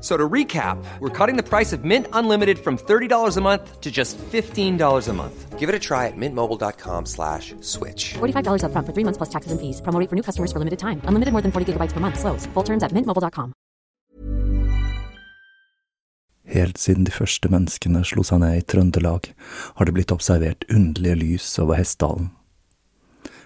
F- So to recap, we're cutting the price of Mint Unlimited from $30 a month to just $15 a month. Give it a try at mintmobile.com slash switch. $45 upfront for three months plus taxes and fees. Promo for new customers for limited time. Unlimited more than 40 gigabytes per month. Slows. Full terms at mintmobile.com. Helt siden de første menneskene slo seg ned i Trøndelag, har det blitt observert underlige lys over Hessdalen.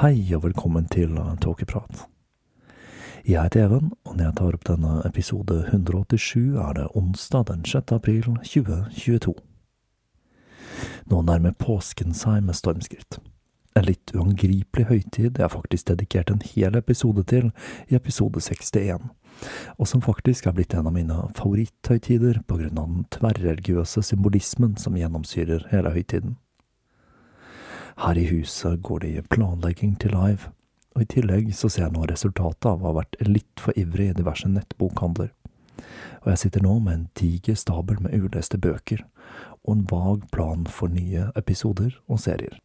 Hei og velkommen til Tåkeprat. Jeg heter Even, og når jeg tar opp denne episode 187, er det onsdag den 6. april 2022. Nå nærmer påsken seg med stormskritt. En litt uangripelig høytid jeg faktisk dedikert en hel episode til i episode 61, og som faktisk er blitt en av mine favoritthøytider på grunn av den tverrreligiøse symbolismen som gjennomsyrer hele høytiden. Her i huset går det i planlegging til live, og i tillegg så ser jeg nå resultatet av å ha vært litt for ivrig i diverse nettbokhandler. Og jeg sitter nå med en diger stabel med uleste bøker, og en vag plan for nye episoder og serier.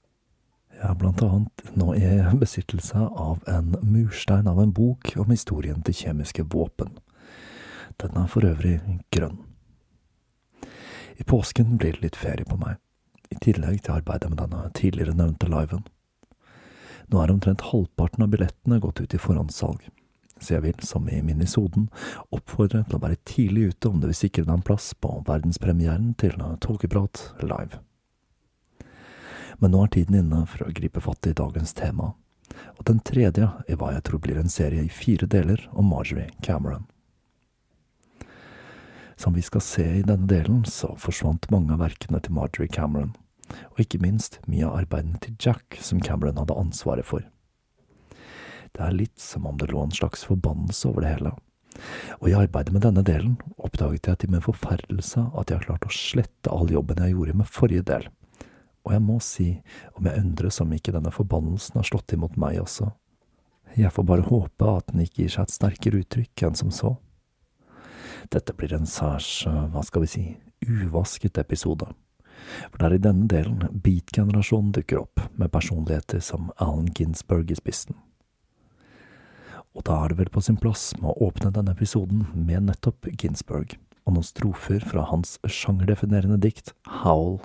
Jeg er blant annet nå i besittelse av en murstein av en bok om historien til kjemiske våpen. Den er for øvrig grønn. I påsken blir det litt ferie på meg i tillegg til arbeidet med denne tidligere nevnte liven. Nå er omtrent halvparten av billettene gått ut i forhåndssalg, så jeg vil, som i minisoden, oppfordre til å være tidlig ute om du vil sikre deg en plass på verdenspremieren til Tåkeprat live. Men nå er tiden inne for å gripe fatt i dagens tema, og den tredje i hva jeg tror blir en serie i fire deler om Marjorie Cameron. Som vi skal se i denne delen, så forsvant mange av verkene til Marjorie Cameron, og ikke minst mye av arbeidene til Jack som Cameron hadde ansvaret for. Det er litt som om det lå en slags forbannelse over det hele, og i arbeidet med denne delen oppdaget jeg til min forferdelse at jeg har klart å slette all jobben jeg gjorde med forrige del, og jeg må si om jeg undres om ikke denne forbannelsen har slått imot meg også. Jeg får bare håpe at den ikke gir seg et sterkere uttrykk enn som så. Dette blir en særs, hva skal vi si, uvasket episode. For det er i denne delen beat-generasjonen dukker opp, med personligheter som Alan Ginsberg i spissen. Og da er det vel på sin plass med å åpne denne episoden med nettopp Ginsberg, og noen strofer fra hans sjangerdefinerende dikt Howl.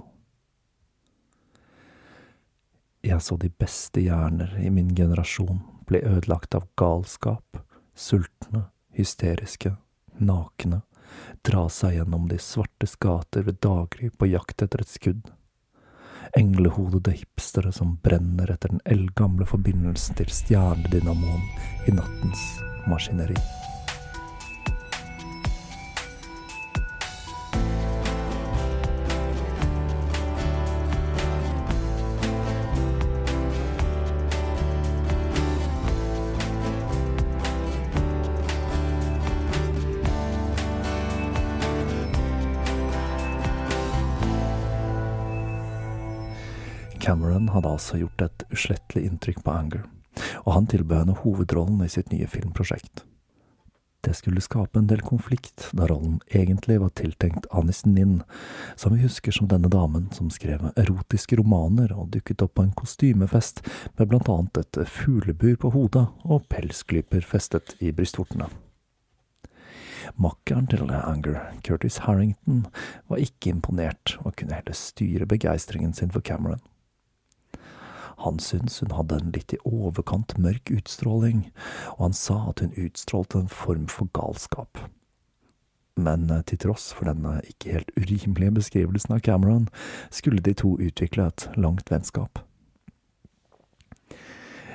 Jeg så de beste hjerner i min generasjon bli ødelagt av galskap, sultne, hysteriske, nakne, dra seg gjennom de svartes gater ved daggry på jakt etter et skudd. englehodede hipstere som brenner etter den eldgamle forbindelsen til stjernedynamoen i nattens maskineri. Cameron hadde altså gjort et uslettelig inntrykk på Anger, og han tilbød henne hovedrollen i sitt nye filmprosjekt. Det skulle skape en del konflikt, da rollen egentlig var tiltenkt Anis Nin, som vi husker som denne damen som skrev erotiske romaner og dukket opp på en kostymefest med blant annet et fuglebur på hodet og pelsklyper festet i brystvortene. Makkeren til Anger, Curtis Harrington, var ikke imponert og kunne heller styre begeistringen sin for Cameron. Han syntes hun hadde en litt i overkant mørk utstråling, og han sa at hun utstrålte en form for galskap. Men eh, til tross for denne ikke helt urimelige beskrivelsen av Cameron, skulle de to utvikle et langt vennskap.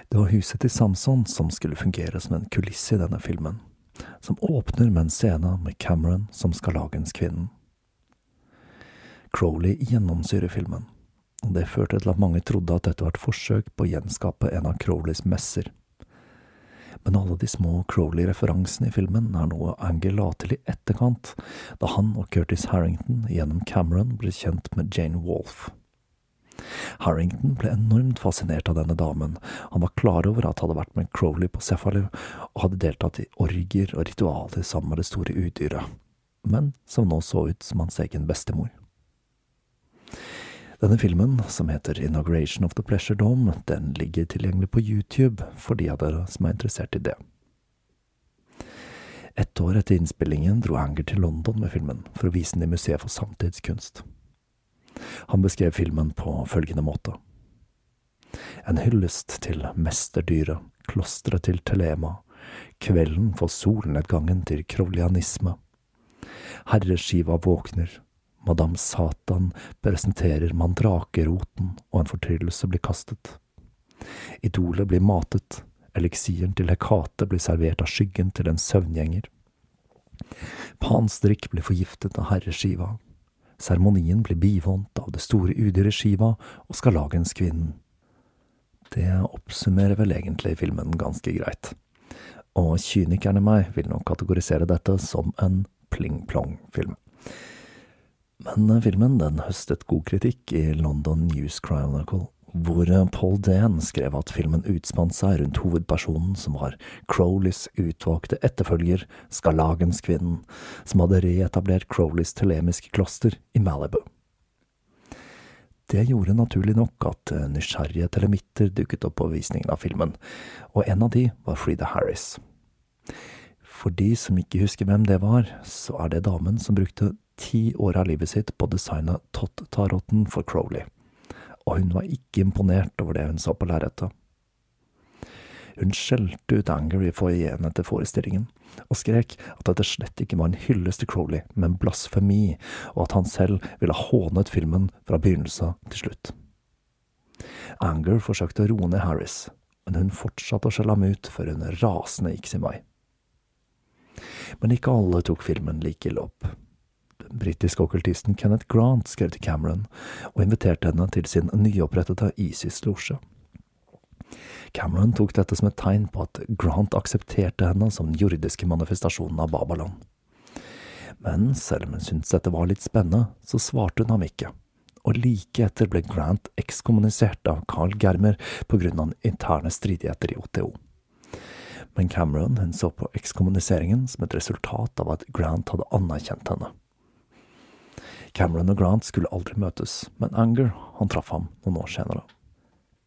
Det var huset til Samson som skulle fungere som en kulisse i denne filmen, som åpner med en scene med Cameron som skarlagenskvinnen. Crowley gjennomsyrer filmen det førte til at mange trodde at dette var et forsøk på å gjenskape en av Crowleys messer. Men alle de små Crowley-referansene i filmen er noe Angel la til i etterkant, da han og Curtis Harrington gjennom Cameron ble kjent med Jane Wolfe. Harrington ble enormt fascinert av denne damen, han var klar over at han hadde vært med Crowley på Cephalo og hadde deltatt i orgier og ritualer sammen med det store udyret, men som nå så ut som hans egen bestemor. Denne filmen, som heter Inauguration of the Pleasure Dome, den ligger tilgjengelig på YouTube for de av dere som er interessert i det. Ett år etter innspillingen dro Anger til London med filmen for å vise den i Museet for samtidskunst. Han beskrev filmen på følgende måte. En hyllest til mesterdyret, klosteret til Telema, kvelden for solnedgangen til krovlianisme. Herreskiva våkner, Madame Satan presenterer mandrakeroten, og en fortryllelse blir kastet. Idolet blir matet, eliksiren til Hekate blir servert av skyggen til en søvngjenger. Pans drikk blir forgiftet av herreskiva. Seremonien blir bivånt av det store udyret Shiva og skarlagenskvinnen. Det oppsummerer vel egentlig filmen ganske greit. Og kynikerne meg vil nok kategorisere dette som en pling-plong-film. Men filmen den høstet god kritikk i London News Chronicle, hvor Paul Dan skrev at filmen utspant seg rundt hovedpersonen som var Crowleys utvalgte etterfølger, Skarlagenskvinnen, som hadde reetablert Crowleys telemiske kloster i Malibu. Det gjorde naturlig nok at nysgjerrige telemitter dukket opp på visningen av filmen, og en av de var Frida Harris. For de som ikke husker hvem det var, så er det damen som brukte ti år av livet sitt på å designe Tott-taroten for Crowley, og hun var ikke imponert over det hun så på lerretet. Hun skjelte ut Anger i foajeen etter forestillingen, og skrek at dette slett ikke var en hyllest til Crowley, men blasfemi, og at han selv ville hånet filmen fra begynnelse til slutt. Anger forsøkte å roe ned Harris, men hun fortsatte å skjelle ham ut før hun rasende gikk sin vei. Men ikke alle tok filmen like ille opp britiske okkultisten Kenneth Grant skrev til Cameron og inviterte henne til sin nyopprettede ISIS-losje. Cameron tok dette som et tegn på at Grant aksepterte henne som den jordiske manifestasjonen av Babylon. Men selv om hun syntes dette var litt spennende, så svarte hun ham ikke, og like etter ble Grant ekskommunisert av Carl Germer på grunn av interne stridigheter i OTO. Men Cameron hun så på ekskommuniseringen som et resultat av at Grant hadde anerkjent henne. Cameron og Grant skulle aldri møtes, men Anger han traff ham noen år senere.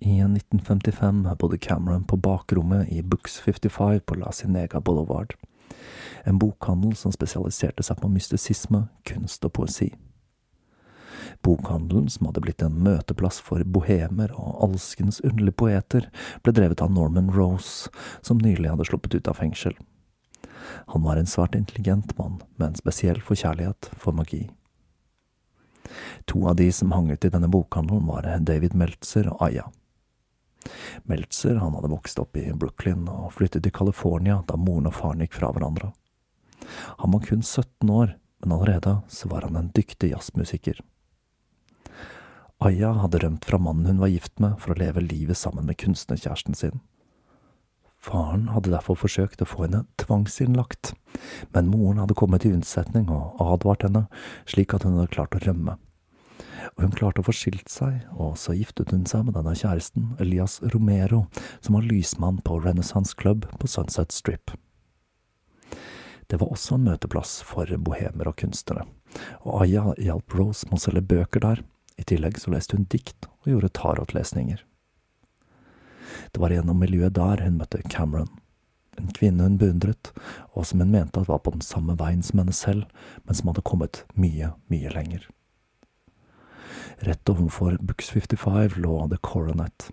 I 1955 bodde Cameron på bakrommet i Books 55 på La Cinega Boulevard, en bokhandel som spesialiserte seg på mystisisme, kunst og poesi. Bokhandelen, som hadde blitt en møteplass for bohemer og alskens underlige poeter, ble drevet av Norman Rose, som nylig hadde sluppet ut av fengsel. Han var en svært intelligent mann med en spesiell forkjærlighet for magi. To av de som hang ut i denne bokhandelen, var David Meltzer og Aya. Meltzer han hadde vokst opp i Brooklyn og flyttet til California da moren og faren gikk fra hverandre. Han var kun 17 år, men allerede så var han en dyktig jazzmusiker. Aya hadde rømt fra mannen hun var gift med, for å leve livet sammen med kunstnerkjæresten sin. Faren hadde derfor forsøkt å få henne tvangsinnlagt, men moren hadde kommet til unnsetning og advart henne, slik at hun hadde klart å rømme. Og hun klarte å få skilt seg, og så giftet hun seg med denne kjæresten, Elias Romero, som var lysmann på Renaissance Club på Sunset Strip. Det var også en møteplass for bohemer og kunstnere, og Aya hjalp Rose med å selge bøker der, i tillegg så leste hun dikt og gjorde tarotlesninger. Det var gjennom miljøet der hun møtte Cameron, en kvinne hun beundret, og som hun mente at var på den samme veien som henne selv, men som hadde kommet mye, mye lenger. Rett overfor Books 55 lå The Coronet,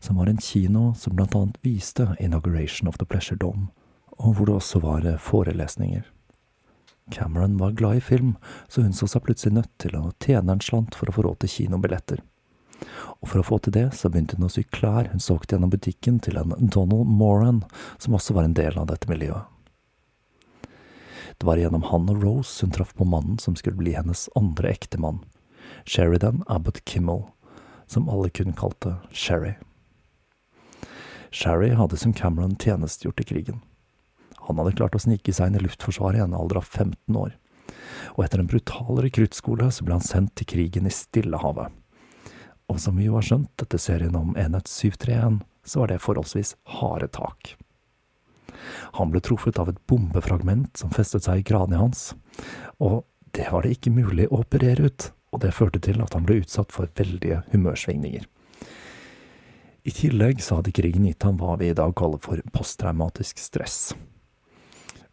som var en kino som blant annet viste Inauguration of the Pleasure Dome, og hvor det også var forelesninger. Cameron var glad i film, så hun så seg plutselig nødt til å tjene en slant for å få råd til kinobilletter. Og for å få til det, så begynte hun å sy klær hun solgte gjennom butikken til en Donald Moran, som også var en del av dette miljøet. Det var gjennom han og Rose hun traff på mannen som skulle bli hennes andre ektemann, Sheridan Abbott Kimmel, som alle kun kalte Sherry. Sherry hadde som Cameron tjenestegjort i krigen. Han hadde klart å snike seg inn i Luftforsvaret i en alder av 15 år, og etter en brutal rekruttskole så ble han sendt til krigen i Stillehavet. Og som vi jo har skjønt etter serien om Enhet 731, så var det forholdsvis harde tak. Han ble truffet av et bombefragment som festet seg i kranen hans, og det var det ikke mulig å operere ut, og det førte til at han ble utsatt for veldige humørsvingninger. I tillegg så hadde krigen gitt ham hva vi i dag kaller for posttraumatisk stress.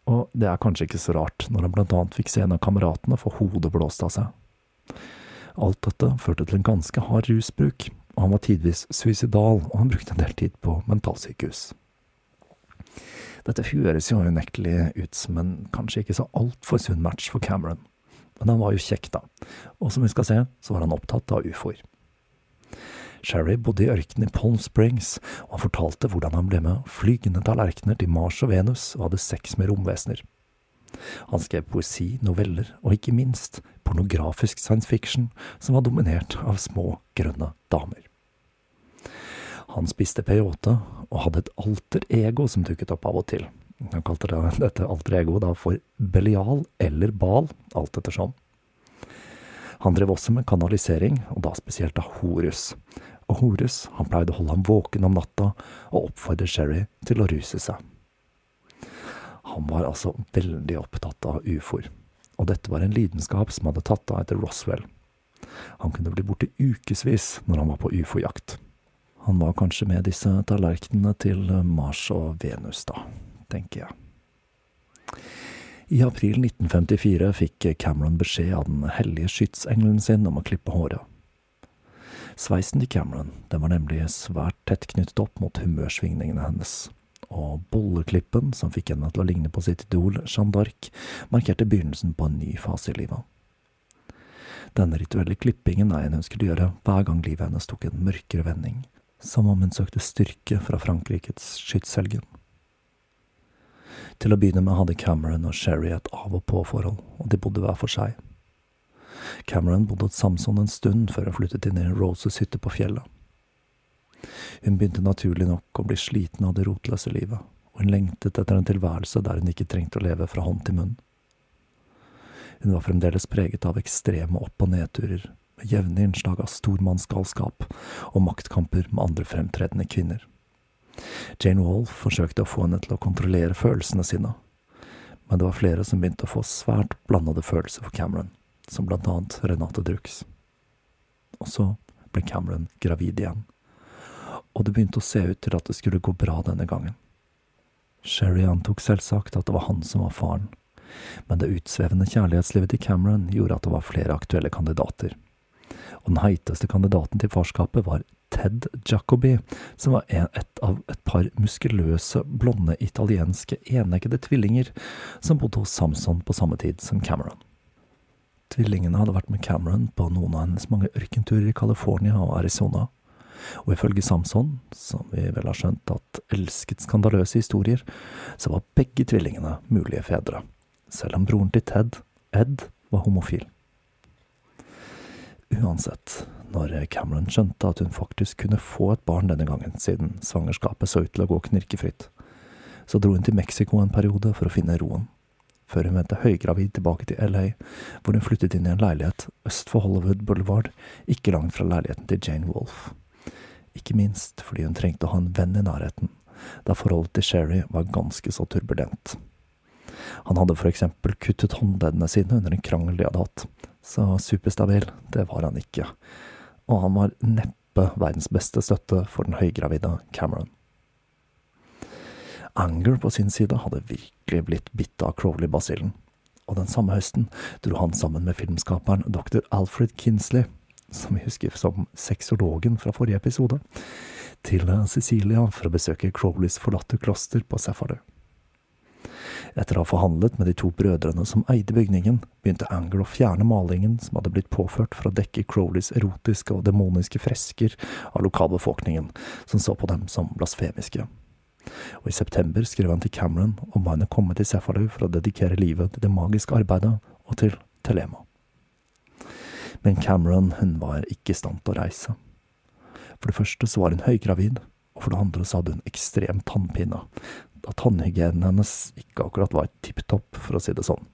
Og det er kanskje ikke så rart, når han blant annet fikk se en av kameratene få hodet blåst av seg. Alt dette førte til en ganske hard rusbruk, og han var tidvis suicidal, og han brukte en del tid på mentalsykehus. Dette høres jo unektelig ut som en kanskje ikke så altfor sunn match for Cameron, men han var jo kjekk, da, og som vi skal se, så var han opptatt av ufoer. Sherry bodde i ørkenen i Palm Springs, og han fortalte hvordan han ble med flygende tallerkener til Mars og Venus og hadde sex med romvesener. Han skrev poesi, noveller og ikke minst pornografisk science fiction som var dominert av små, grønne damer. Han spiste peyote og hadde et alter ego som dukket opp av og til. Han kalte det, dette alter ego da for Belial eller Bal, alt ettersom. Han drev også med kanalisering, og da spesielt av Horus. Og Horus han pleide å holde ham våken om natta og oppfordre Sherry til å ruse seg. Han var altså veldig opptatt av ufoer, og dette var en lidenskap som hadde tatt av etter Roswell. Han kunne bli borte ukevis når han var på ufo-jakt. Han var kanskje med disse tallerkenene til Mars og Venus, da, tenker jeg. I april 1954 fikk Cameron beskjed av den hellige skytsengelen sin om å klippe håret. Sveisen til Cameron den var nemlig svært tett knyttet opp mot humørsvingningene hennes, og bolleklippen, som fikk henne til å ligne på sitt idol Jeanne d'Arc, markerte begynnelsen på en ny fase i livet. Denne rituelle klippingen er en hun skulle gjøre hver gang livet hennes tok en mørkere vending, som om hun søkte styrke fra Frankrikes skytshelgen. Til å begynne med hadde Cameron og Sherry et av og på-forhold, og de bodde hver for seg. Cameron bodde hos Samson en stund før hun flyttet inn i Roses hytte på fjellet. Hun begynte naturlig nok å bli sliten av det rotløse livet, og hun lengtet etter en tilværelse der hun ikke trengte å leve fra hånd til munn. Hun var fremdeles preget av ekstreme opp- og nedturer, med jevne innslag av stormannsgalskap og maktkamper med andre fremtredende kvinner. Jane Wolfe forsøkte å få henne til å kontrollere følelsene sine, men det var flere som begynte å få svært blandede følelser for Cameron, som blant annet Renate Drux. Og så ble Cameron gravid igjen, og det begynte å se ut til at det skulle gå bra denne gangen. Sherry antok selvsagt at det var han som var faren, men det utsvevende kjærlighetslivet til Cameron gjorde at det var flere aktuelle kandidater, og den heiteste kandidaten til farskapet var Ted Jacobi, som var et av et par muskuløse, blonde italienske eneggede tvillinger som bodde hos Samson på samme tid som Cameron. Tvillingene hadde vært med Cameron på noen av hennes mange ørkenturer i California og Arizona, og ifølge Samson, som vi vel har skjønt at elsket skandaløse historier, så var begge tvillingene mulige fedre, selv om broren til Ted, Ed, var homofil. Uansett, når Cameron skjønte at hun faktisk kunne få et barn denne gangen, siden svangerskapet så ut til å gå knirkefritt, så dro hun til Mexico en periode for å finne roen før hun vendte høygravid tilbake til LA, hvor hun flyttet inn i en leilighet øst for Hollywood Boulevard, ikke langt fra leiligheten til Jane Wolfe. Ikke minst fordi hun trengte å ha en venn i nærheten, da forholdet til Sherry var ganske så turbulent. Han hadde for eksempel kuttet håndleddene sine under en krangel de hadde hatt, så superstabil, det var han ikke, og han var neppe verdens beste støtte for den høygravide Cameron. Anger på sin side hadde virkelig blitt bitt av Crowley-basillen, og den samme høsten dro han sammen med filmskaperen dr. Alfred Kinsley, som vi husker som sexologen fra forrige episode, til Sicilia for å besøke Crowleys forlatte kloster på Sefardø. Etter å ha forhandlet med de to brødrene som eide bygningen, begynte Angle å fjerne malingen som hadde blitt påført for å dekke Crowleys erotiske og demoniske fresker av lokalbefolkningen, som så på dem som blasfemiske og i september skrev han til Cameron om han han komme til Cefalu for å dedikere livet til det magiske arbeidet og til Telema. Men Cameron hun var ikke i stand til å reise. For det første så var hun høygravid, og for det andre så hadde hun ekstrem tannpine, da tannhygienen hennes ikke akkurat var tipp topp, for å si det sånn.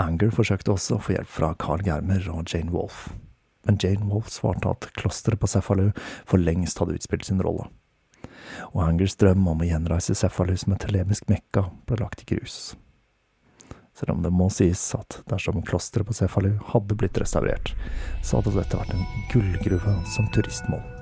Anger forsøkte også å få hjelp fra Carl Germer og Jane Wolfe, men Jane Wolfe svarte at klosteret på Cefalu for lengst hadde utspilt sin rolle og Angers drøm om å gjenreise Cephalus med telemisk mekka ble lagt i grus. Selv om det må sies at dersom klosteret på Cefalu hadde blitt restaurert, så hadde dette vært en gullgruve som turistmål.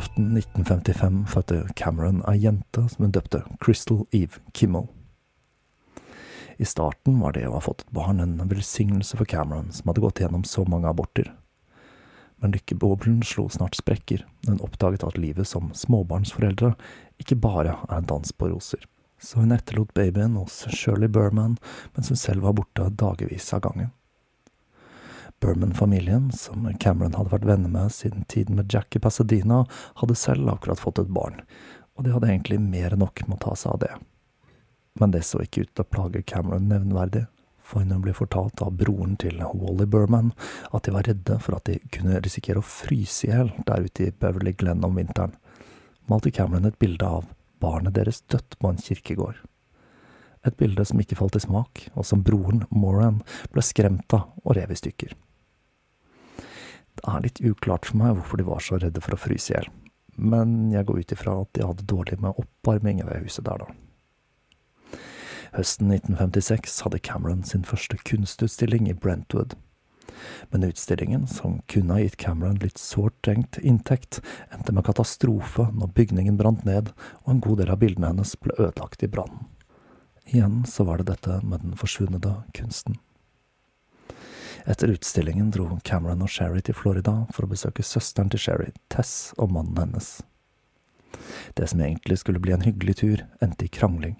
Julaften 1955 fødte Cameron ei jente som hun døpte Crystal Eve Kimmel. I starten var det å ha fått et barn en velsignelse for Cameron, som hadde gått gjennom så mange aborter. Men lykkeboblen slo snart sprekker når hun oppdaget at livet som småbarnsforeldre ikke bare er en dans på roser. Så hun etterlot babyen hos Shirley Burman mens hun selv var borte dagevis av gangen. Berman-familien, som Cameron hadde vært venner med siden tiden med Jack i Pasadena, hadde selv akkurat fått et barn, og de hadde egentlig mer enn nok med å ta seg av det. Men det så ikke ut til å plage Cameron nevnverdig, for hun ble fortalt av broren til Wally Berman at de var redde for at de kunne risikere å fryse i hjel der ute i Beverly Glen om vinteren, malte Cameron et bilde av barnet deres dødt på en kirkegård. Et bilde som ikke falt i smak, og som broren, Moran, ble skremt av og rev i stykker. Det er litt uklart for meg hvorfor de var så redde for å fryse i hjel, men jeg går ut ifra at de hadde dårlig med oppvarming ved huset der, da. Høsten 1956 hadde Cameron sin første kunstutstilling i Brentwood. Men utstillingen, som kunne ha gitt Cameron litt sårt trengt inntekt, endte med katastrofe når bygningen brant ned og en god del av bildene hennes ble ødelagt i brannen. Igjen så var det dette med den forsvunne kunsten. Etter utstillingen dro Cameron og Sherry til Florida for å besøke søsteren til Sherry, Tess, og mannen hennes. Det som egentlig skulle bli en hyggelig tur, endte i krangling.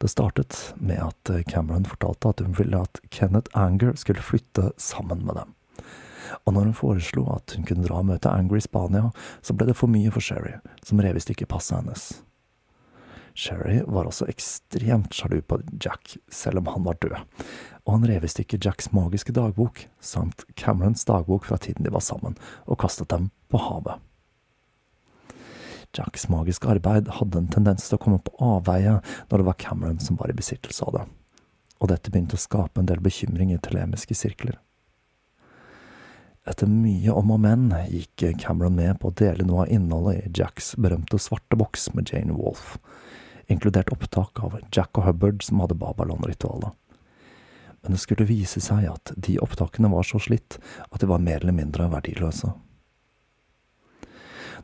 Det startet med at Cameron fortalte at hun ville at Kenneth Anger skulle flytte sammen med dem. Og når hun foreslo at hun kunne dra og møte Anger i Spania, så ble det for mye for Sherry, som rev i stykker passet hennes. Sherry var også ekstremt sjalu på Jack, selv om han var død, og han rev i stykker Jacks magiske dagbok samt Camerons dagbok fra tiden de var sammen, og kastet dem på havet. Jacks magiske arbeid hadde en tendens til å komme på avveie når det var Cameron som var i besittelse av det, og dette begynte å skape en del bekymring i telemiske sirkler. Etter mye om og men gikk Cameron med på å dele noe av innholdet i Jacks berømte svarte boks med Jane Wolfe, inkludert opptak av Jack og Hubbard som hadde Babylon-ritualet. Men det skulle vise seg at de opptakene var så slitt at de var mer eller mindre verdiløse.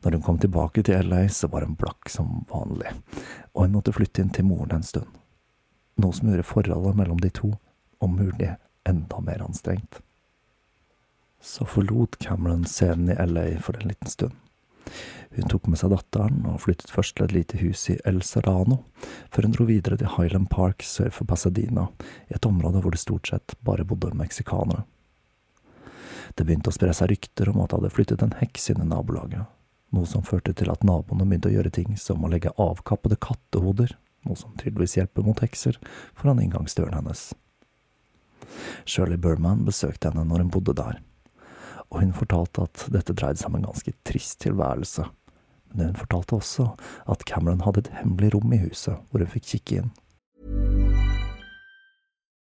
Når hun kom tilbake til LA, så var hun blakk som vanlig, og hun måtte flytte inn til moren en stund. Noe som gjorde forholdet mellom de to, om mulig, enda mer anstrengt. Så forlot Cameron scenen i LA for en liten stund. Hun tok med seg datteren og flyttet først til et lite hus i El Serrano, før hun dro videre til Highland Park sør for Pasadena, i et område hvor det stort sett bare bodde meksikanere. Det begynte å spre seg rykter om at det hadde flyttet en heks inn i nabolaget, noe som førte til at naboene begynte å gjøre ting som å legge avkappede kattehoder, noe som tydeligvis hjelper mot hekser, foran inngangsdøren hennes. Shirley Burman besøkte henne når hun bodde der, og hun fortalte at dette dreide seg om en ganske trist tilværelse, men hun fortalte også at Cameron hadde et hemmelig rom i huset hvor hun fikk kikke inn.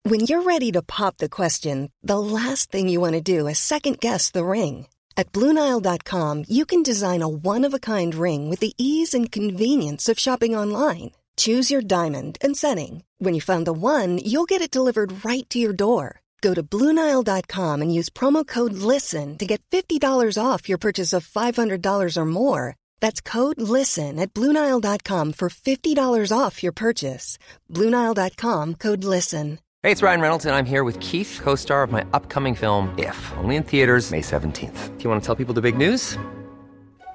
When you're ready to pop the question, the last thing you want to do is second guess the ring. At Bluenile.com, you can design a one of a kind ring with the ease and convenience of shopping online. Choose your diamond and setting. When you find the one, you'll get it delivered right to your door. Go to Bluenile.com and use promo code LISTEN to get $50 off your purchase of $500 or more. That's code LISTEN at Bluenile.com for $50 off your purchase. Bluenile.com code LISTEN. Hey, it's Ryan Reynolds, and I'm here with Keith, co star of my upcoming film, If, only in theaters, May 17th. Do you want to tell people the big news?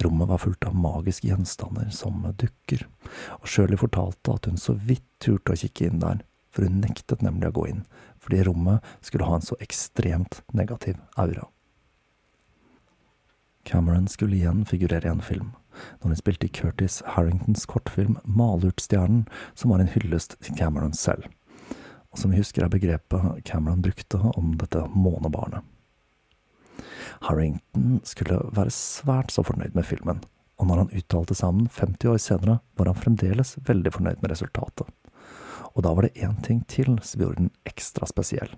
Rommet var fullt av magiske gjenstander som dukker, og Shirley fortalte at hun så vidt turte å kikke inn der, for hun nektet nemlig å gå inn, fordi rommet skulle ha en så ekstremt negativ aura. Cameron skulle igjen figurere i en film, når hun spilte i Curtis Harringtons kortfilm Malurtstjernen, som var en hyllest til Cameron selv, og som vi husker er begrepet Cameron brukte om dette månebarnet. Harrington skulle være svært så fornøyd med filmen, og når han uttalte sammen 50 år senere, var han fremdeles veldig fornøyd med resultatet. Og da var det én ting til som gjorde den ekstra spesiell.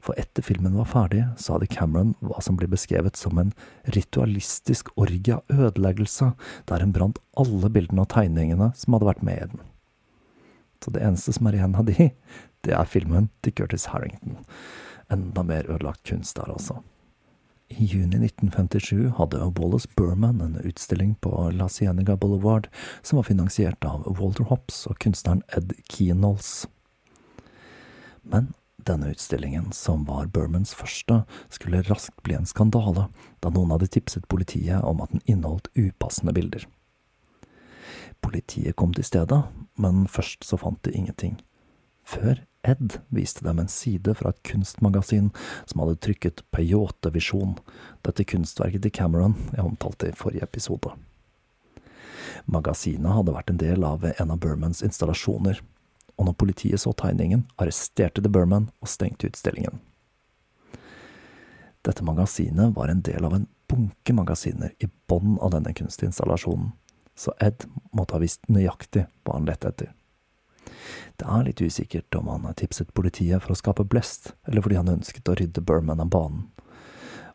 For etter filmen var ferdig, så hadde Cameron hva som blir beskrevet som en ritualistisk orgie av ødeleggelse, der hun brant alle bildene og tegningene som hadde vært med i den. Så det eneste som er igjen av de, det er filmen til Curtis Harrington. Enda mer ødelagt kunst der, altså. I juni 1957 hadde Wallace Burman en utstilling på La Cienega Boulevard som var finansiert av Walter Hopps og kunstneren Ed Keenholz. Men denne utstillingen, som var Burmans første, skulle raskt bli en skandale, da noen hadde tipset politiet om at den inneholdt upassende bilder. Politiet kom til stedet, men først så fant de ingenting. Før Ed viste dem en side fra et kunstmagasin som hadde trykket Peyote Visjon, dette kunstverket til Cameron jeg omtalte i forrige episode. Magasinet hadde vært en del av en av Burmans installasjoner, og når politiet så tegningen, arresterte de Burman og stengte utstillingen. Dette magasinet var en del av en bunke magasiner i bånn av denne kunstinstallasjonen, så Ed måtte ha visst nøyaktig hva han lette etter. Det er litt usikkert om han har tipset politiet for å skape blest, eller fordi han ønsket å rydde Burman av banen.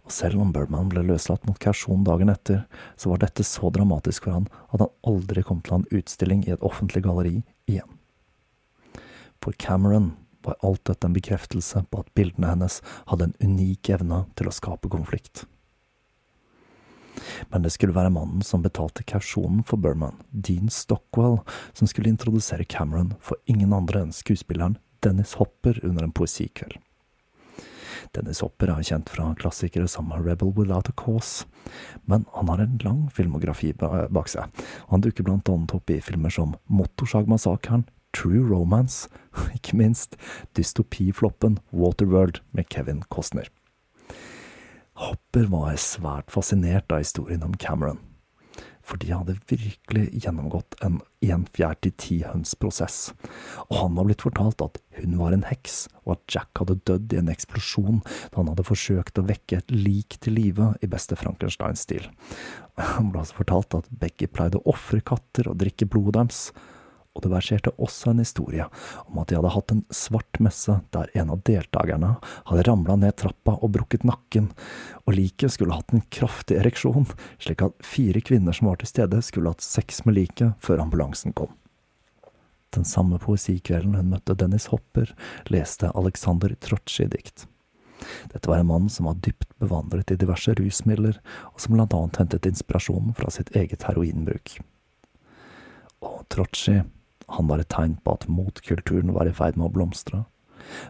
Og selv om Burman ble løslatt mot kausjon dagen etter, så var dette så dramatisk for han at han aldri kom til å ha en utstilling i et offentlig galleri igjen. For Cameron var alt dette en bekreftelse på at bildene hennes hadde en unik evne til å skape konflikt. Men det skulle være mannen som betalte kausjonen for Burman, Dean Stockwell, som skulle introdusere Cameron for ingen andre enn skuespilleren Dennis Hopper under en poesikveld. Dennis Hopper er kjent fra klassikere som Rebel Without a Cause, men han har en lang filmografi bak seg, og han dukker blant annet opp i filmer som Motorsagmassakren, True Romance, og ikke minst dystopifloppen Waterworld med Kevin Costner. Hopper var svært fascinert av historien om Cameron, for de hadde virkelig gjennomgått en en fjerd til ti høns-prosess, og han var blitt fortalt at hun var en heks, og at Jack hadde dødd i en eksplosjon da han hadde forsøkt å vekke et lik til live i beste Frankenstein-stil. Han ble altså fortalt at begge pleide å ofre katter og drikke blodet deres, og det verserte også en historie om at de hadde hatt en svart messe der en av deltakerne hadde ramla ned trappa og brukket nakken, og liket skulle hatt en kraftig ereksjon, slik at fire kvinner som var til stede, skulle hatt sex med liket før ambulansen kom. Den samme poesikvelden hun møtte Dennis Hopper, leste Alexander Trotsji-dikt. Dette var en mann som var dypt bevandret i diverse rusmidler, og som blant annet hentet inspirasjon fra sitt eget heroinbruk. Og Trotsji han var et tegn på at motkulturen var i ferd med å blomstre,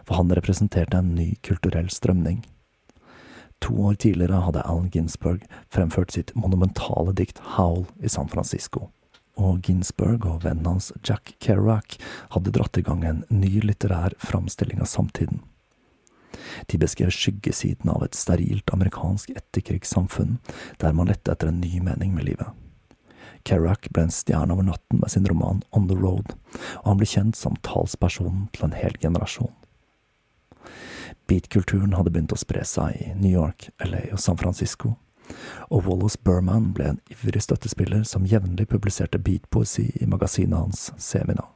for han representerte en ny kulturell strømning. To år tidligere hadde Allen Ginsberg fremført sitt monumentale dikt Howl i San Francisco, og Ginsberg og vennen hans Jack Kerouac hadde dratt i gang en ny litterær framstilling av samtiden. De beskrev skyggesiden av et sterilt amerikansk etterkrigssamfunn, der man lette etter en ny mening med livet. Kerouac ble en stjerne over natten med sin roman On the Road, og han ble kjent som talspersonen til en hel generasjon. Beatkulturen hadde begynt å spre seg i New York, LA og San Francisco, og Wallace Burman ble en ivrig støttespiller som jevnlig publiserte beatpoesi i magasinet hans Semina.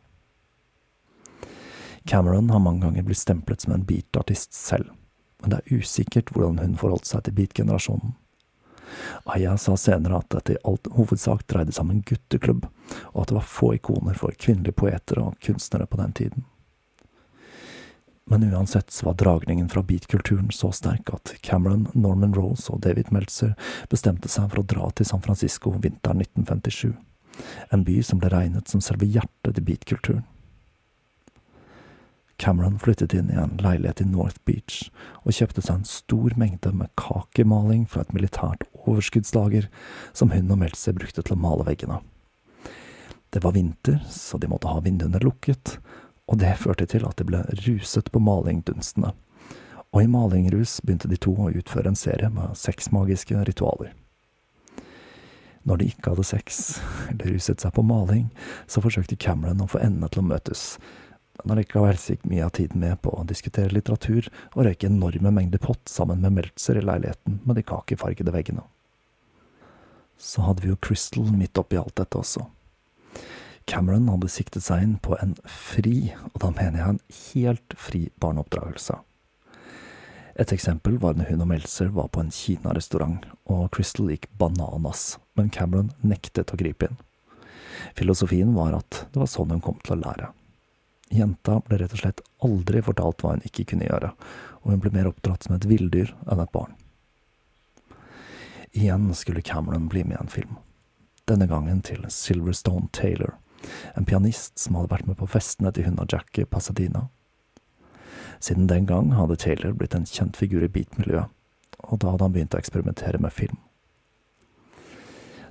Cameron har mange ganger blitt stemplet som en beatartist selv, men det er usikkert hvordan hun forholdt seg til beatgenerasjonen. Aya sa senere at dette i alt hovedsak dreide seg om en gutteklubb, og at det var få ikoner for kvinnelige poeter og kunstnere på den tiden. Men uansett var dragningen fra beatkulturen så sterk at Cameron, Norman Rose og David Meltzer bestemte seg for å dra til San Francisco vinteren 1957, en by som ble regnet som selve hjertet til beatkulturen. Cameron flyttet inn i en leilighet i North Beach og kjøpte seg en stor mengde med kakemaling fra et militært overskuddslager som hun og Meltzer brukte til å male veggene. Det var vinter, så de måtte ha vinduene lukket, og det førte til at de ble ruset på malingdunstene. Og i malingrus begynte de to å utføre en serie med sexmagiske ritualer. Når de ikke hadde sex, eller ruset seg på maling, så forsøkte Cameron å få endene til å møtes, men allikevel gikk mye av tiden med på å diskutere litteratur og røyke enorme mengder pott sammen med Meltzer i leiligheten med de kakefargede veggene. Så hadde vi jo Crystal midt oppi alt dette også. Cameron hadde siktet seg inn på en fri, og da mener jeg en helt fri barneoppdragelse. Et eksempel var når hun og Meltzer var på en kinarestaurant, og Crystal gikk bananas, men Cameron nektet å gripe inn. Filosofien var at det var sånn hun kom til å lære. Jenta ble rett og slett aldri fortalt hva hun ikke kunne gjøre, og hun ble mer oppdratt som et villdyr enn et barn. Igjen skulle Cameron bli med i en film. Denne gangen til Silverstone Taylor, en pianist som hadde vært med på festene til hun og Jack i Pasadena. Siden den gang hadde Taylor blitt en kjent figur i beatmiljøet, og da hadde han begynt å eksperimentere med film.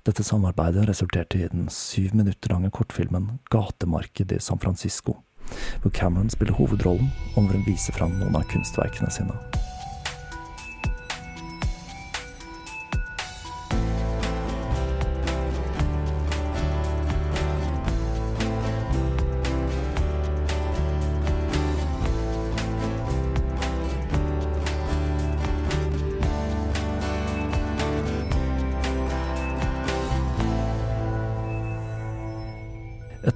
Dette samarbeidet resulterte i den syv minutter lange kortfilmen Gatemarked i San Francisco, hvor Cameron spiller hovedrollen, og hvor hun viser fram noen av kunstverkene sine.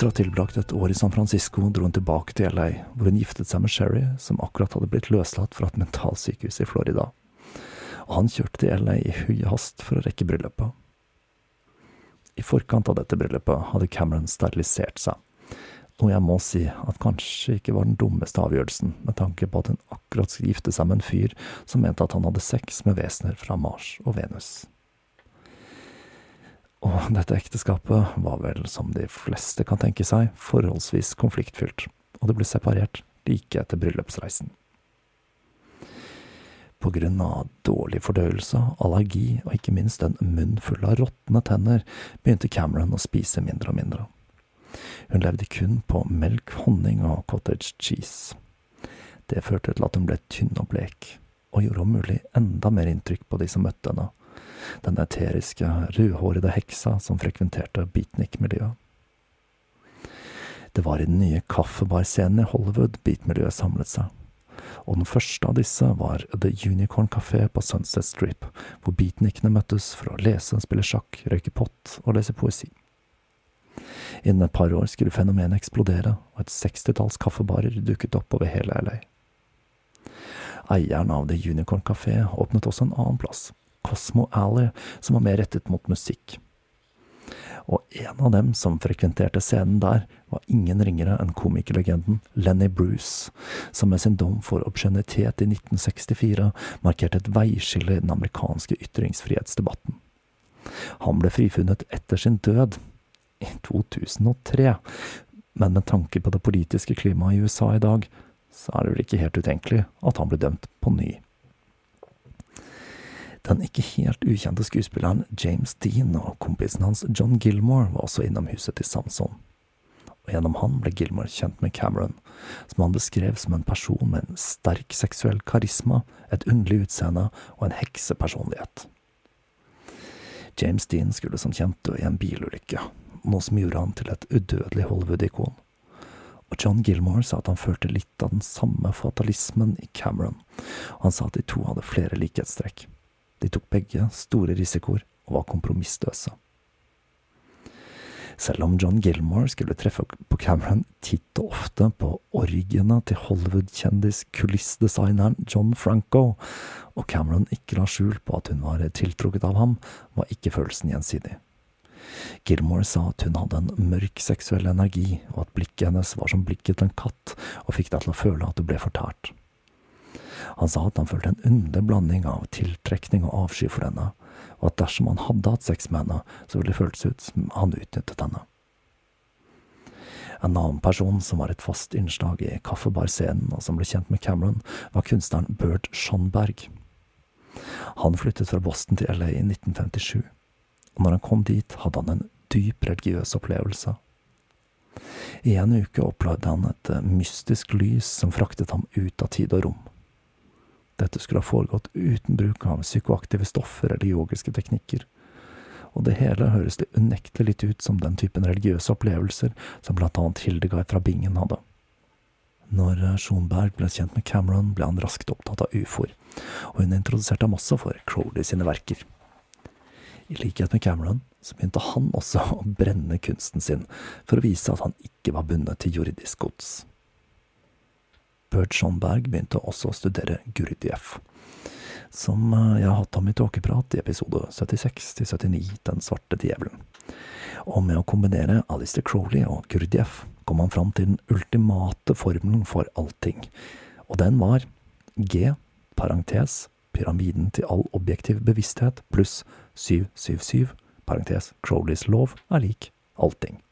Etter å ha tilbrakt et år i San Francisco dro hun tilbake til LA, hvor hun giftet seg med Sherry, som akkurat hadde blitt løslatt fra et mentalsykehus i Florida. Og han kjørte til LA i høy hast for å rekke bryllupet. I forkant av dette bryllupet hadde Cameron sterilisert seg, noe jeg må si at kanskje ikke var den dummeste avgjørelsen, med tanke på at hun akkurat skulle gifte seg med en fyr som mente at han hadde sex med vesener fra Mars og Venus. Og dette ekteskapet var vel, som de fleste kan tenke seg, forholdsvis konfliktfylt, og det ble separert like etter bryllupsreisen. På grunn av dårlig fordøyelse, allergi og ikke minst en munn full av råtne tenner, begynte Cameron å spise mindre og mindre. Hun levde kun på melk, honning og cottage cheese. Det førte til at hun ble tynn og blek, og gjorde om mulig enda mer inntrykk på de som møtte henne, den eteriske, rødhårede heksa som frekventerte beatnik-miljøet. Det var i den nye kaffebarscenen i Hollywood beatmiljøet samlet seg, og den første av disse var The Unicorn Café på Sunset Strip, hvor beatnikene møttes for å lese, spille sjakk, røyke pott og lese poesi. Innen et par år skulle fenomenet eksplodere, og et sekstitalls kaffebarer dukket opp over hele LA. Eieren av The Unicorn Café åpnet også en annen plass, Cosmo Alley, som var mer rettet mot musikk og en av dem som frekventerte scenen der, var ingen ringere enn komikerlegenden Lenny Bruce, som med sin dom for obskjønnitet i 1964 markerte et veiskille i den amerikanske ytringsfrihetsdebatten. Han ble frifunnet etter sin død, i 2003, men med tanke på det politiske klimaet i USA i dag, så er det vel ikke helt utenkelig at han ble dømt på ny. Den ikke helt ukjente skuespilleren James Dean og kompisen hans John Gilmore var også innom huset til Samson. Og gjennom han ble Gilmore kjent med Cameron, som han beskrev som en person med en sterk seksuell karisma, et underlig utseende og en heksepersonlighet. James Dean skulle som kjent dø i en bilulykke, noe som gjorde han til et udødelig Hollywood-ikon. Og John Gilmore sa at han følte litt av den samme fatalismen i Cameron, og han sa at de to hadde flere likhetstrekk. De tok begge store risikoer og var kompromissløse. Selv om John Gilmore skulle treffe på Cameron titt og ofte på orgiene til Hollywood-kjendis kulissdesigneren John Franco, og Cameron ikke la skjul på at hun var tiltrukket av ham, var ikke følelsen gjensidig. Gilmore sa at hun hadde en mørk seksuell energi, og at blikket hennes var som blikket til en katt, og fikk deg til å føle at du ble fortært. Han sa at han følte en underlig blanding av tiltrekning og avsky for henne, og at dersom han hadde hatt sex med henne, så ville det føltes ut som han utnyttet henne. En annen person som var et fast innslag i kaffebarscenen, og som ble kjent med Cameron, var kunstneren Bert Schonberg. Han flyttet fra Boston til LA i 1957, og når han kom dit, hadde han en dyp religiøs opplevelse. I en uke opplevde han et mystisk lys som fraktet ham ut av tid og rom. Dette skulle ha foregått uten bruk av psykoaktive stoffer eller yogiske teknikker. Og det hele høres det unektelig litt ut som den typen religiøse opplevelser som blant annet Hildegard fra Bingen hadde. Når Schoenberg ble kjent med Cameron, ble han raskt opptatt av ufoer, og hun introduserte ham også for Crowley sine verker. I likhet med Cameron så begynte han også å brenne kunsten sin for å vise at han ikke var bundet til jordisk gods. Bert Schonberg begynte også å studere Gurdjieff, som eh, jeg har hatt ham i tåkeprat i episode 76 til 79, Den svarte djevelen. Og med å kombinere Alistair Crowley og Gurdjieff kom han fram til den ultimate formelen for allting, og den var G, parentes, pyramiden til all objektiv bevissthet pluss 777, parentes, Crowleys lov er lik allting.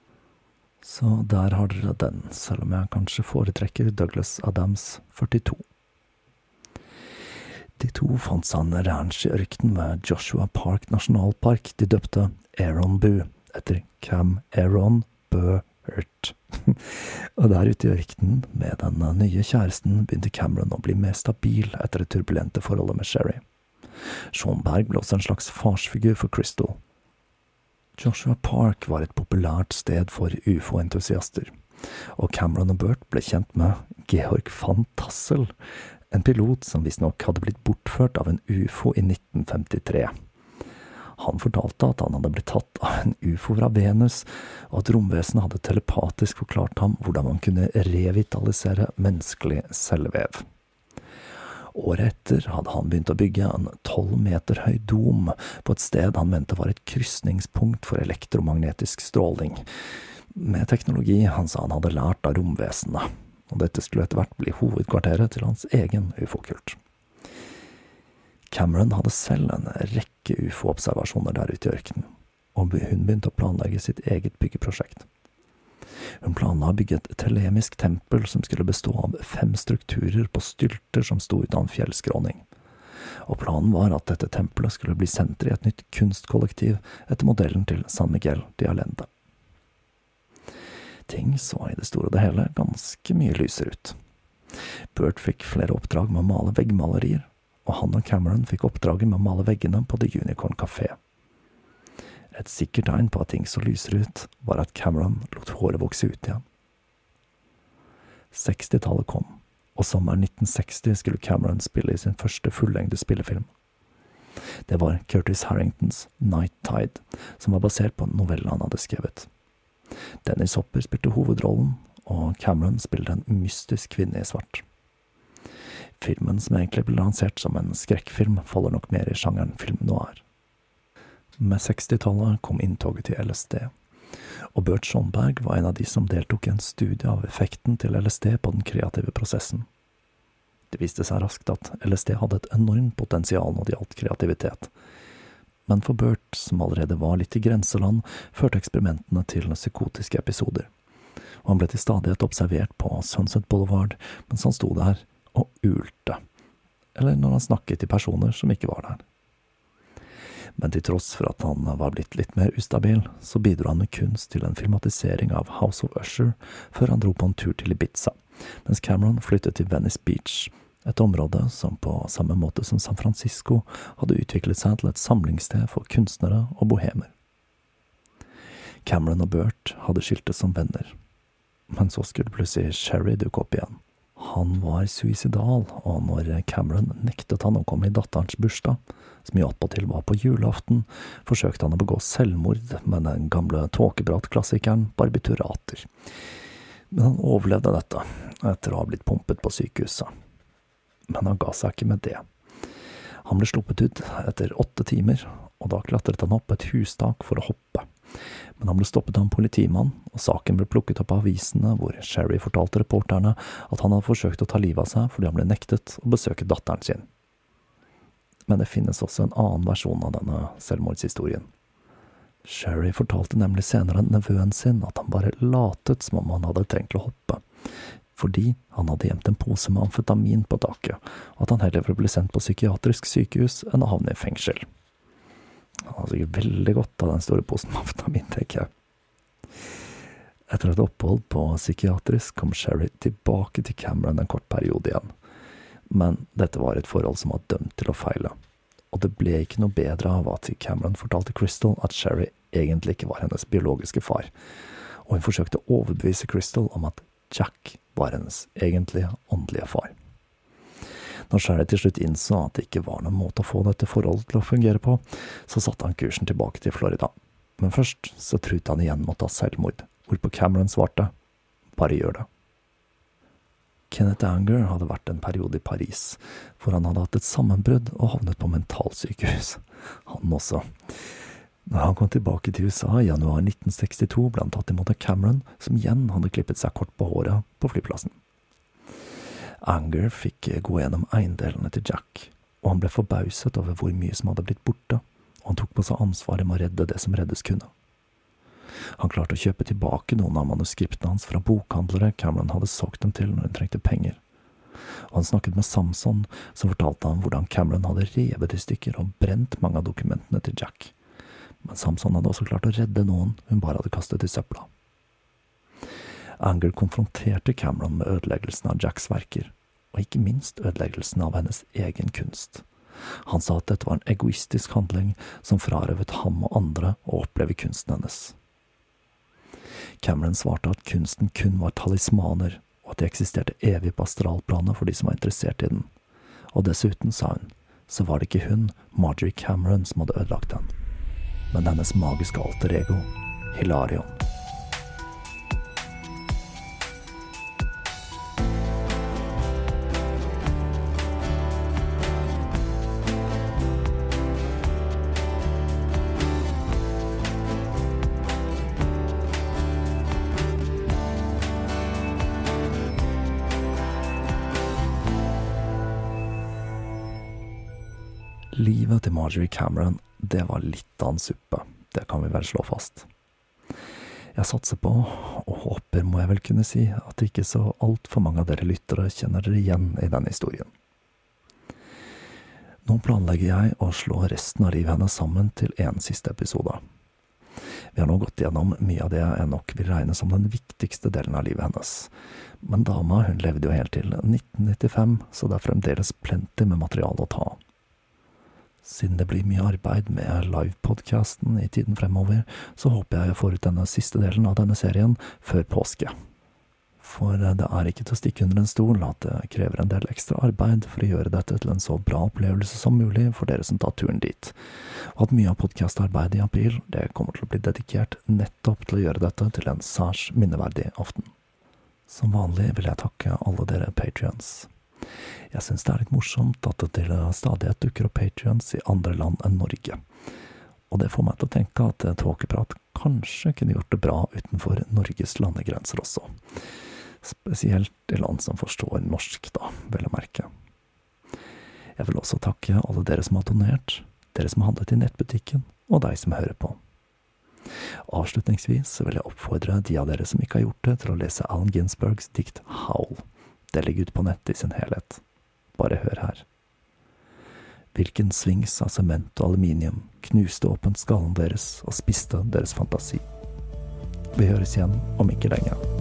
Så der har dere den, selv om jeg kanskje foretrekker Douglas Adams 42. De to fant seg en ranch i ørkenen ved Joshua Park nasjonalpark de døpte Aaron Boo, etter Cam Aaron Burt. og der ute i ørkenen, med den nye kjæresten, begynte Cameron å bli mer stabil etter det turbulente forholdet med Sherry. Sean Berg ble også en slags farsfigur for Crystal, Joshua Park var et populært sted for ufo-entusiaster, og Cameron og Burt ble kjent med Georg van Tassel, en pilot som visstnok hadde blitt bortført av en ufo i 1953. Han fortalte at han hadde blitt tatt av en ufo fra Venus, og at romvesenet hadde telepatisk forklart ham hvordan man kunne revitalisere menneskelig cellevev. Året etter hadde han begynt å bygge en tolv meter høy dom på et sted han mente var et krysningspunkt for elektromagnetisk stråling, med teknologi han sa han hadde lært av romvesenet, og dette skulle etter hvert bli hovedkvarteret til hans egen ufo-kult. Cameron hadde selv en rekke ufo-observasjoner der ute i ørkenen, og hun begynte å planlegge sitt eget byggeprosjekt. Hun planla å bygge et telemisk tempel som skulle bestå av fem strukturer på stylter som sto ut av en fjellskråning. Og planen var at dette tempelet skulle bli senter i et nytt kunstkollektiv etter modellen til San Miguel de Allende. Ting så i det store og det hele ganske mye lysere ut. Bert fikk flere oppdrag med å male veggmalerier, og han og Cameron fikk oppdraget med å male veggene på The Unicorn Café. Et sikkert tegn på at ting så lysere ut, var at Cameron lot håret vokse ut igjen. 60-tallet kom, og sommeren 1960 skulle Cameron spille i sin første fullengde spillefilm. Det var Curtis Harringtons Night Tide, som var basert på en han hadde skrevet. Dennis Hopper spilte hovedrollen, og Cameron spiller en mystisk kvinne i svart. Filmen, som egentlig ble lansert som en skrekkfilm, faller nok mer i sjangeren film noir. Med 60-tallet kom inntoget til LSD, og Bert Schonberg var en av de som deltok i en studie av effekten til LSD på den kreative prosessen. Det viste seg raskt at LSD hadde et enormt potensial når det gjaldt kreativitet. Men for Bert, som allerede var litt i grenseland, førte eksperimentene til psykotiske episoder. Og han ble til stadighet observert på Sunset Boulevard mens han sto der og ulte. Eller når han snakket til personer som ikke var der. Men til tross for at han var blitt litt mer ustabil, så bidro han med kunst til en filmatisering av House of Usher før han dro på en tur til Ibiza, mens Cameron flyttet til Venice Beach, et område som på samme måte som San Francisco hadde utviklet seg til et samlingssted for kunstnere og bohemer. Cameron og Bert hadde skiltes som venner, men så skulle plutselig Sherry dukke opp igjen. Han var suicidal, og når Cameron nektet han å komme i datterens bursdag, som i attpåtil var på julaften, forsøkte han å begå selvmord med den gamle tåkepratklassikeren Barbiturater. Men han overlevde dette, etter å ha blitt pumpet på sykehuset. Men han ga seg ikke med det. Han ble sluppet ut etter åtte timer, og da klatret han opp et hustak for å hoppe. Men han ble stoppet av en politimann, og saken ble plukket opp av avisene, hvor Sherry fortalte reporterne at han hadde forsøkt å ta livet av seg fordi han ble nektet å besøke datteren sin men det finnes også en annen versjon av denne selvmordshistorien. Sherry fortalte nemlig senere nevøen sin at han bare latet som om han hadde trengt å hoppe, fordi han hadde gjemt en pose med amfetamin på taket, og at han heller ville bli sendt på psykiatrisk sykehus enn å havne i fengsel. Han hadde sikkert veldig godt av den store posen med amfetamin, tenker jeg. Etter et opphold på psykiatrisk kom Sherry tilbake til Cameron en kort periode igjen men dette var et forhold som var dømt til å feile. Og det ble ikke noe bedre av at Cameron fortalte Crystal at Sherry egentlig ikke var hennes biologiske far, og hun forsøkte å overbevise Crystal om at Jack var hennes egentlige åndelige far. Når Sherry til slutt innså at det ikke var noen måte å få dette forholdet til å fungere på, så satte han kursen tilbake til Florida. Men først så truet han igjen med å ta selvmord, hvorpå Cameron svarte bare gjør det. Kenneth Anger hadde vært en periode i Paris, hvor han hadde hatt et sammenbrudd og havnet på mentalsykehus. Han også. Når han kom tilbake til USA i januar 1962, ble han tatt imot av Cameron, som igjen hadde klippet seg kort på håret på flyplassen. Anger fikk gå gjennom eiendelene til Jack, og han ble forbauset over hvor mye som hadde blitt borte, og han tok på seg ansvaret med å redde det som reddes kunne. Han klarte å kjøpe tilbake noen av manuskriptene hans fra bokhandlere Cameron hadde solgt dem til når hun trengte penger. Og han snakket med Samson, som fortalte ham hvordan Cameron hadde revet i stykker og brent mange av dokumentene til Jack. Men Samson hadde også klart å redde noen hun bare hadde kastet i søpla. Anger konfronterte Cameron med ødeleggelsen av Jacks verker, og ikke minst ødeleggelsen av hennes egen kunst. Han sa at dette var en egoistisk handling som frarøvet ham og andre å oppleve kunsten hennes. Cameron svarte at kunsten kun var talismaner, og at de eksisterte evig på astralplanet for de som var interessert i den. Og dessuten, sa hun, så var det ikke hun, Marjorie Cameron, som hadde ødelagt den, men hennes magiske alter ego, Hilarion. Livet til Marjorie Cameron, det var litt av en suppe, det kan vi vel slå fast. Jeg satser på, og håper må jeg vel kunne si, at ikke så altfor mange av dere lyttere kjenner dere igjen i denne historien. Nå planlegger jeg å slå resten av livet hennes sammen til én siste episode. Vi har nå gått gjennom mye av det jeg nok vil regne som den viktigste delen av livet hennes, men dama hun levde jo helt til 1995, så det er fremdeles plenty med materiale å ta av. Siden det blir mye arbeid med livepodkasten i tiden fremover, så håper jeg jeg får ut denne siste delen av denne serien før påske. For det er ikke til å stikke under en stol at det krever en del ekstra arbeid for å gjøre dette til en så bra opplevelse som mulig for dere som tar turen dit, og at mye av podkastarbeidet i april det kommer til å bli dedikert nettopp til å gjøre dette til en særs minneverdig aften. Som vanlig vil jeg takke alle dere patrions. Jeg syns det er litt morsomt at det til stadighet dukker opp patrions i andre land enn Norge, og det får meg til å tenke at Tåkeprat kanskje kunne gjort det bra utenfor Norges landegrenser også. Spesielt i land som forstår norsk, da, vel å merke. Jeg vil også takke alle dere som har donert, dere som har handlet i nettbutikken, og deg som hører på. Avslutningsvis vil jeg oppfordre de av dere som ikke har gjort det, til å lese Alan Ginsbergs dikt Howl. Det ligger ute på nettet i sin helhet. Bare hør her. Hvilken svings av sement og aluminium knuste åpent skallen deres og spiste deres fantasi. Vi høres igjen om ikke lenge.